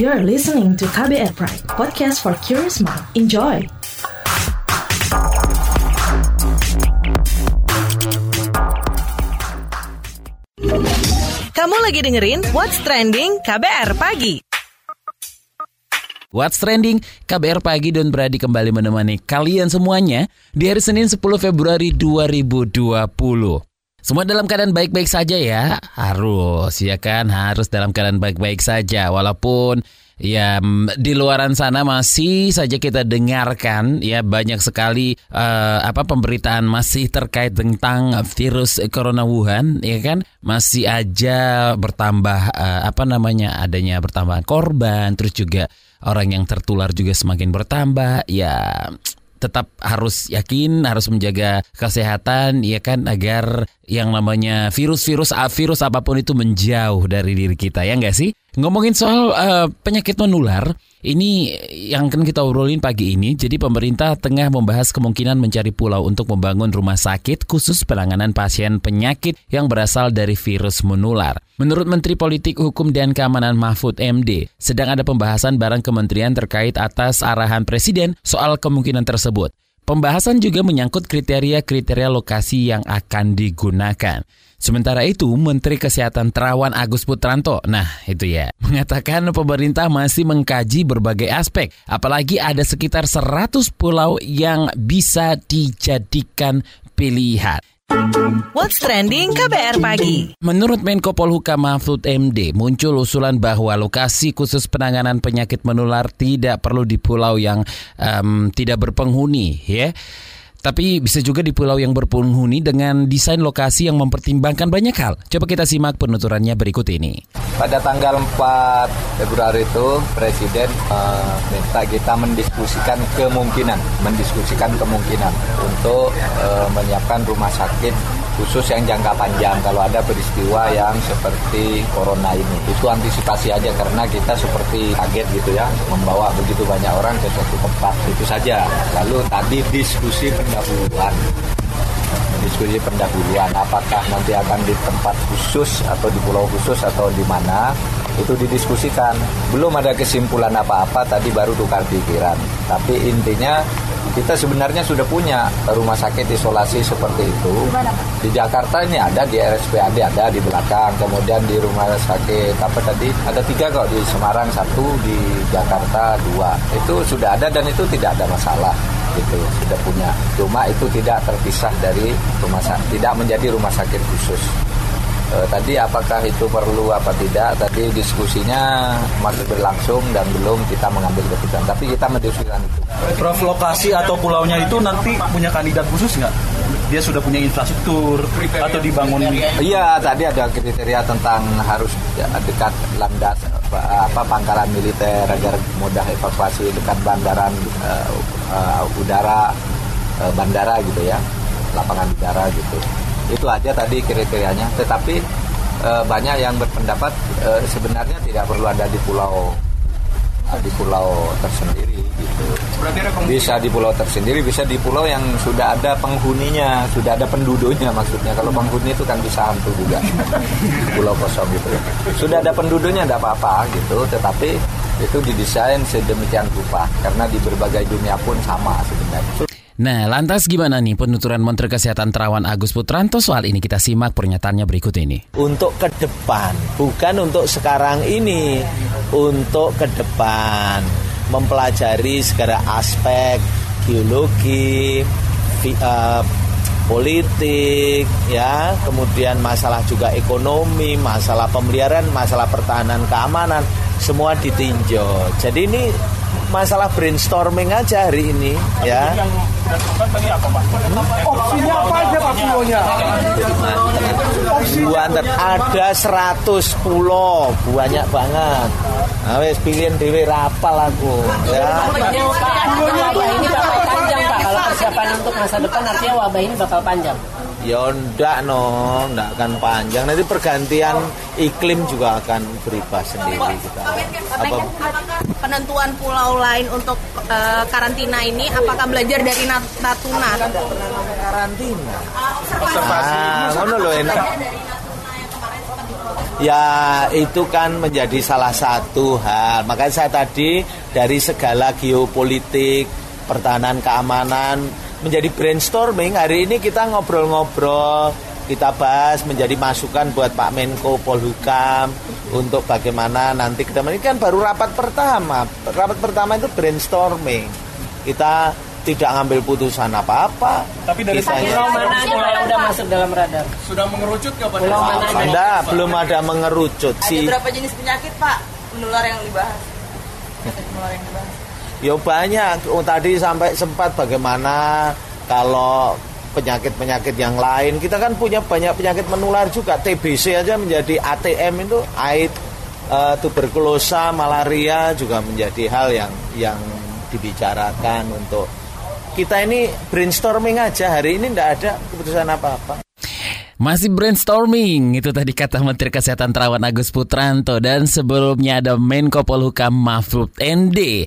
You're listening to KBR Pride, podcast for curious mind. Enjoy! Kamu lagi dengerin What's Trending KBR Pagi. What's Trending, KBR Pagi dan Beradi kembali menemani kalian semuanya di hari Senin 10 Februari 2020. Semua dalam keadaan baik-baik saja ya, harus ya kan, harus dalam keadaan baik-baik saja. Walaupun Ya, di luaran sana masih saja kita dengarkan ya banyak sekali uh, apa pemberitaan masih terkait tentang virus corona Wuhan, ya kan? Masih aja bertambah uh, apa namanya adanya bertambah korban, terus juga orang yang tertular juga semakin bertambah. Ya, tetap harus yakin, harus menjaga kesehatan, ya kan, agar yang namanya virus-virus, virus apa pun itu menjauh dari diri kita, ya enggak sih? Ngomongin soal uh, penyakit menular, ini yang akan kita obrolin pagi ini. Jadi pemerintah tengah membahas kemungkinan mencari pulau untuk membangun rumah sakit khusus penanganan pasien penyakit yang berasal dari virus menular. Menurut Menteri Politik Hukum dan Keamanan Mahfud MD, sedang ada pembahasan barang kementerian terkait atas arahan Presiden soal kemungkinan tersebut. Pembahasan juga menyangkut kriteria-kriteria lokasi yang akan digunakan. Sementara itu, Menteri Kesehatan Terawan Agus Putranto, nah itu ya, mengatakan pemerintah masih mengkaji berbagai aspek, apalagi ada sekitar 100 pulau yang bisa dijadikan pilihan. What's trending KBR pagi? Menurut Menko Polhukam Mahfud MD, muncul usulan bahwa lokasi khusus penanganan penyakit menular tidak perlu di pulau yang um, tidak berpenghuni, ya. Tapi bisa juga di pulau yang berpenghuni dengan desain lokasi yang mempertimbangkan banyak hal. Coba kita simak penuturannya berikut ini. Pada tanggal 4 Februari itu Presiden uh, minta kita mendiskusikan kemungkinan, mendiskusikan kemungkinan untuk uh, menyiapkan rumah sakit khusus yang jangka panjang kalau ada peristiwa yang seperti corona ini. Itu antisipasi aja karena kita seperti kaget gitu ya membawa begitu banyak orang ke suatu tempat itu saja. Lalu tadi diskusi pendahuluan diskusi pendahuluan apakah nanti akan di tempat khusus atau di pulau khusus atau di mana itu didiskusikan belum ada kesimpulan apa-apa tadi baru tukar pikiran tapi intinya kita sebenarnya sudah punya rumah sakit isolasi seperti itu. Di Jakarta ini ada di RSPAD ada di belakang, kemudian di rumah sakit apa tadi ada tiga kok di Semarang satu, di Jakarta dua. Itu sudah ada dan itu tidak ada masalah gitu sudah punya. Cuma itu tidak terpisah dari rumah sakit, tidak menjadi rumah sakit khusus. E, tadi apakah itu perlu apa tidak? Tadi diskusinya masih berlangsung dan belum kita mengambil keputusan. Tapi kita mendiskusikan itu. Prof lokasi atau pulaunya itu nanti punya kandidat khusus nggak? Dia sudah punya infrastruktur atau dibangun? Iya, tadi ada kriteria tentang harus dekat landas apa pangkalan militer agar mudah evakuasi dekat bandaran uh, uh, udara uh, bandara gitu ya, lapangan udara gitu itu aja tadi kriterianya. Tetapi e, banyak yang berpendapat e, sebenarnya tidak perlu ada di pulau di pulau tersendiri gitu. Bisa di pulau tersendiri bisa di pulau yang sudah ada penghuninya sudah ada penduduknya maksudnya. Kalau penghuni itu kan bisa hantu juga. Pulau kosong gitu. Sudah ada penduduknya tidak apa-apa gitu. Tetapi itu didesain sedemikian rupa. Karena di berbagai dunia pun sama sebenarnya Nah, lantas gimana nih penuturan Menteri Kesehatan Terawan Agus Putranto soal ini? Kita simak pernyataannya berikut ini. Untuk ke depan, bukan untuk sekarang ini, untuk ke depan mempelajari segala aspek geologi, uh, politik, ya, kemudian masalah juga ekonomi, masalah pemeliharaan, masalah pertahanan keamanan, semua ditinjau. Jadi ini masalah brainstorming aja hari ini ya. Opsinya apa aja Pak pulonya? Buan ada 100 pulau, banyak banget. Nah, wes pilihan dewe rapal aku ya. Wabah ini bakal panjang Pak. Kalau persiapan untuk masa depan artinya wabah ini bakal panjang. Ya ndak no, ndak akan panjang. Nanti pergantian iklim juga akan berubah sendiri kita. Apa penentuan pulau lain untuk uh, karantina ini apakah belajar dari Natuna? Karantina. Observasi. Ah, ngono lho enak. ya itu kan menjadi salah satu hal. Makanya saya tadi dari segala geopolitik, pertahanan keamanan menjadi brainstorming. Hari ini kita ngobrol-ngobrol, kita bahas menjadi masukan buat Pak Menko Polhukam untuk bagaimana nanti kita ini kan baru rapat pertama. Rapat pertama itu brainstorming. Kita tidak ngambil putusan apa-apa. Tapi dari kita Pulau mana aja yang udah masuk dalam radar? sudah mengerucut nggak Pak? Pulau mana aja? Anda belum ada mengerucut Ada sih. berapa jenis penyakit Pak menular yang dibahas? Menular yang dibahas. Ya banyak. Oh, tadi sampai sempat bagaimana kalau penyakit-penyakit yang lain. Kita kan punya banyak penyakit menular juga. TBC aja menjadi ATM itu AIDS, eh, tuberkulosa, malaria juga menjadi hal yang yang dibicarakan untuk kita ini brainstorming aja hari ini tidak ada keputusan apa-apa. Masih brainstorming, itu tadi kata Menteri Kesehatan Terawan Agus Putranto dan sebelumnya ada Menko Polhukam Mahfud MD.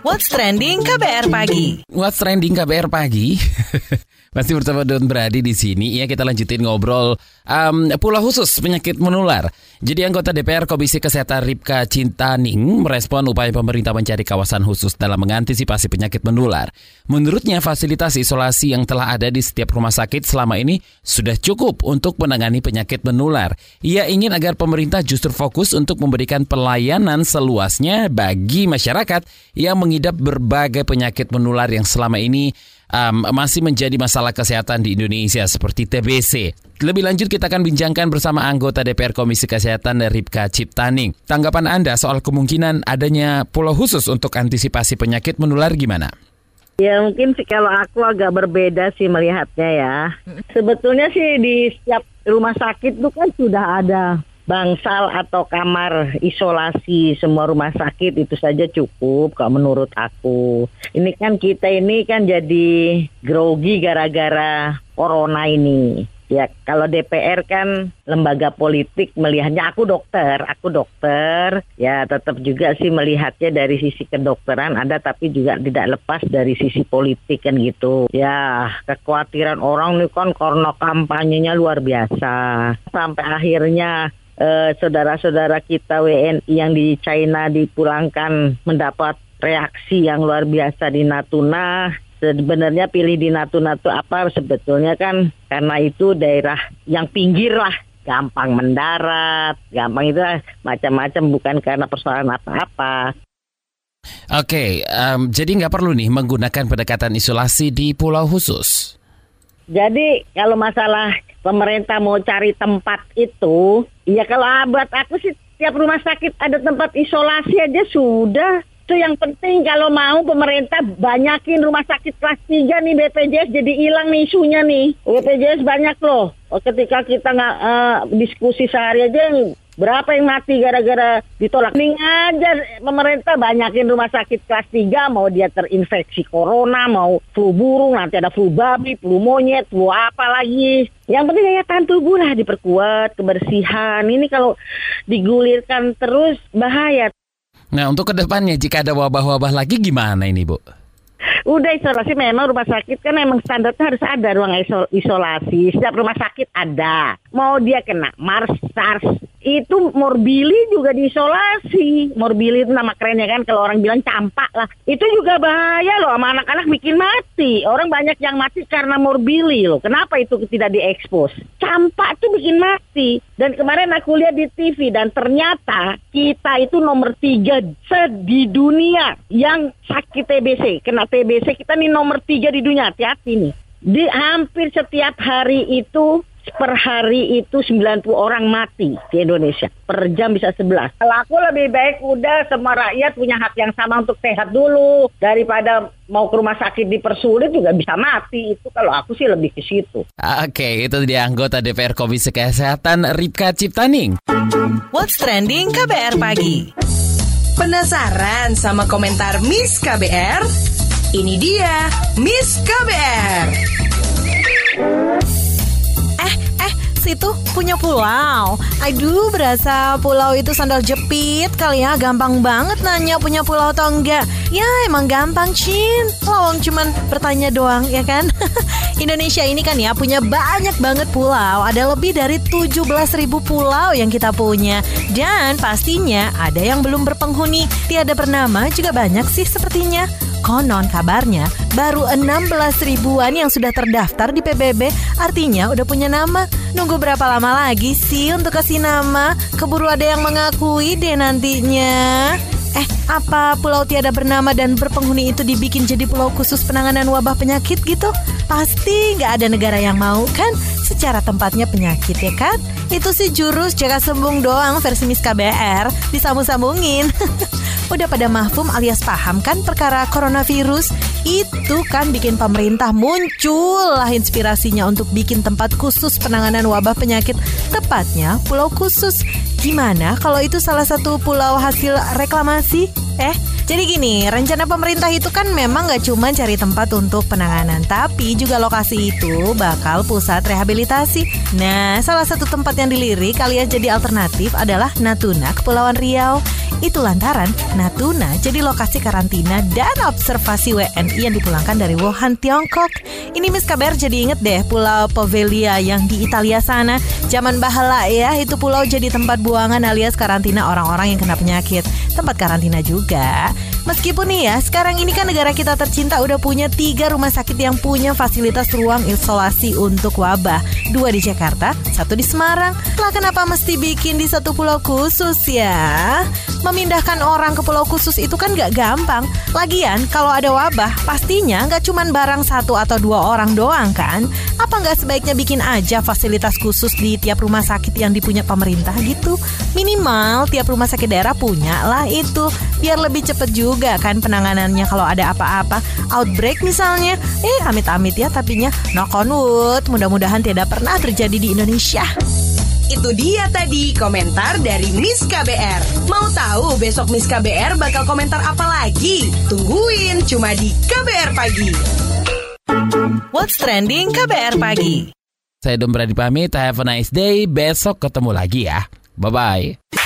What's trending KBR pagi? What's trending KBR pagi? Masih bersama Don Brady di sini. Ya kita lanjutin ngobrol um, pula khusus penyakit menular. Jadi anggota DPR Komisi Kesehatan Ripka Cintaning merespon upaya pemerintah mencari kawasan khusus dalam mengantisipasi penyakit menular. Menurutnya fasilitas isolasi yang telah ada di setiap rumah sakit selama ini sudah cukup untuk menangani penyakit menular. Ia ingin agar pemerintah justru fokus untuk memberikan pelayanan seluasnya bagi masyarakat yang mengidap berbagai penyakit menular yang selama ini um, masih menjadi masalah kesehatan di Indonesia seperti TBC. Lebih lanjut kita akan bincangkan bersama anggota DPR Komisi Kesehatan Ripka Ciptaning. Tanggapan Anda soal kemungkinan adanya pulau khusus untuk antisipasi penyakit menular gimana? Ya mungkin sih kalau aku agak berbeda sih melihatnya ya. Sebetulnya sih di setiap rumah sakit itu kan sudah ada bangsal atau kamar isolasi semua rumah sakit itu saja cukup kalau menurut aku. Ini kan kita ini kan jadi grogi gara-gara corona ini. Ya kalau DPR kan lembaga politik melihatnya aku dokter, aku dokter ya tetap juga sih melihatnya dari sisi kedokteran ada tapi juga tidak lepas dari sisi politik kan gitu. Ya kekhawatiran orang nih kan karena kampanyenya luar biasa sampai akhirnya eh, saudara-saudara kita WNI yang di China dipulangkan mendapat reaksi yang luar biasa di Natuna. Sebenarnya pilih di Natuna itu apa sebetulnya kan? Karena itu daerah yang pinggir lah. Gampang mendarat gampang itu macam-macam bukan karena persoalan apa-apa. Oke, em, jadi nggak perlu nih menggunakan pendekatan isolasi di pulau khusus. Jadi kalau masalah pemerintah mau cari tempat itu, ya kalau buat aku sih tiap rumah sakit ada tempat isolasi aja sudah. Itu yang penting kalau mau pemerintah banyakin rumah sakit kelas 3 nih BPJS jadi hilang nih isunya nih. BPJS banyak loh. Oh, Ketika kita nggak eh, diskusi sehari aja berapa yang mati gara-gara ditolak. Mending aja pemerintah banyakin rumah sakit kelas 3 mau dia terinfeksi corona, mau flu burung, nanti ada flu babi, flu monyet, flu apa lagi. Yang penting daya tahan tubuh lah diperkuat, kebersihan. Ini kalau digulirkan terus bahaya. Nah, untuk ke depannya jika ada wabah-wabah lagi gimana ini, Bu? Udah isolasi memang rumah sakit kan memang standarnya harus ada ruang iso- isolasi. Setiap rumah sakit ada. Mau dia kena MARS, SARS, itu morbili juga diisolasi. Morbili itu nama kerennya kan kalau orang bilang campak lah. Itu juga bahaya loh sama anak-anak bikin mati. Orang banyak yang mati karena morbili loh. Kenapa itu tidak diekspos? Campak itu bikin mati. Dan kemarin aku lihat di TV dan ternyata kita itu nomor tiga di dunia yang sakit TBC. Kena TBC kita nih nomor tiga di dunia. Hati-hati nih. Di hampir setiap hari itu per hari itu 90 orang mati di Indonesia. Per jam bisa 11. Kalau aku lebih baik udah semua rakyat punya hak yang sama untuk sehat dulu. Daripada mau ke rumah sakit dipersulit juga bisa mati. Itu kalau aku sih lebih ke situ. Oke, itu dia anggota DPR Komisi Kesehatan Ripka Ciptaning. What's trending KBR pagi? Penasaran sama komentar Miss KBR? Ini dia Miss KBR. Situ punya pulau. Aduh, berasa pulau itu sandal jepit kali ya. Gampang banget nanya punya pulau atau enggak. Ya, emang gampang, Cin. Lawang cuman bertanya doang, ya kan? Indonesia ini kan ya punya banyak banget pulau. Ada lebih dari 17.000 pulau yang kita punya. Dan pastinya ada yang belum berpenghuni. Tiada bernama juga banyak sih sepertinya. Konon kabarnya baru 16 ribuan yang sudah terdaftar di PBB artinya udah punya nama. Nunggu berapa lama lagi sih untuk kasih nama? Keburu ada yang mengakui deh nantinya. Eh, apa pulau tiada bernama dan berpenghuni itu dibikin jadi pulau khusus penanganan wabah penyakit gitu? Pasti nggak ada negara yang mau kan? Secara tempatnya penyakit ya kan? Itu sih jurus jaga sembung doang versi Miss KBR disambung-sambungin. Udah pada mahfum alias paham kan perkara coronavirus? Itu kan bikin pemerintah muncul lah inspirasinya untuk bikin tempat khusus penanganan wabah penyakit. Tepatnya pulau khusus. Gimana kalau itu salah satu pulau hasil reklamasi? Eh, jadi gini, rencana pemerintah itu kan memang gak cuma cari tempat untuk penanganan, tapi juga lokasi itu bakal pusat rehabilitasi. Nah, salah satu tempat yang dilirik alias jadi alternatif adalah Natuna, Kepulauan Riau. Itu lantaran Natuna jadi lokasi karantina dan observasi WNI yang dipulangkan dari Wuhan, Tiongkok. Ini Miss Kabar jadi inget deh Pulau Poveglia yang di Italia sana. Zaman bahala ya, itu pulau jadi tempat buangan alias karantina orang-orang yang kena penyakit. Tempat karantina juga. Meskipun nih ya, sekarang ini kan negara kita tercinta udah punya tiga rumah sakit yang punya fasilitas ruang isolasi untuk wabah. Dua di Jakarta, satu di Semarang. Lah kenapa mesti bikin di satu pulau khusus ya? Memindahkan orang ke pulau khusus itu kan gak gampang. Lagian kalau ada wabah, pastinya gak cuma barang satu atau dua orang doang kan? Apa nggak sebaiknya bikin aja fasilitas khusus di tiap rumah sakit yang dipunya pemerintah gitu? Minimal tiap rumah sakit daerah punya lah itu, biar lebih cepet juga kan penanganannya kalau ada apa-apa. Outbreak misalnya, eh amit-amit ya tapinya knock on wood, mudah-mudahan tidak pernah terjadi di Indonesia. Itu dia tadi komentar dari Miss KBR. Mau tahu besok Miss KBR bakal komentar apa lagi? Tungguin cuma di KBR Pagi. What's Trending KBR Pagi. Saya Dom Brady pamit, have a nice day. Besok ketemu lagi ya. Bye-bye.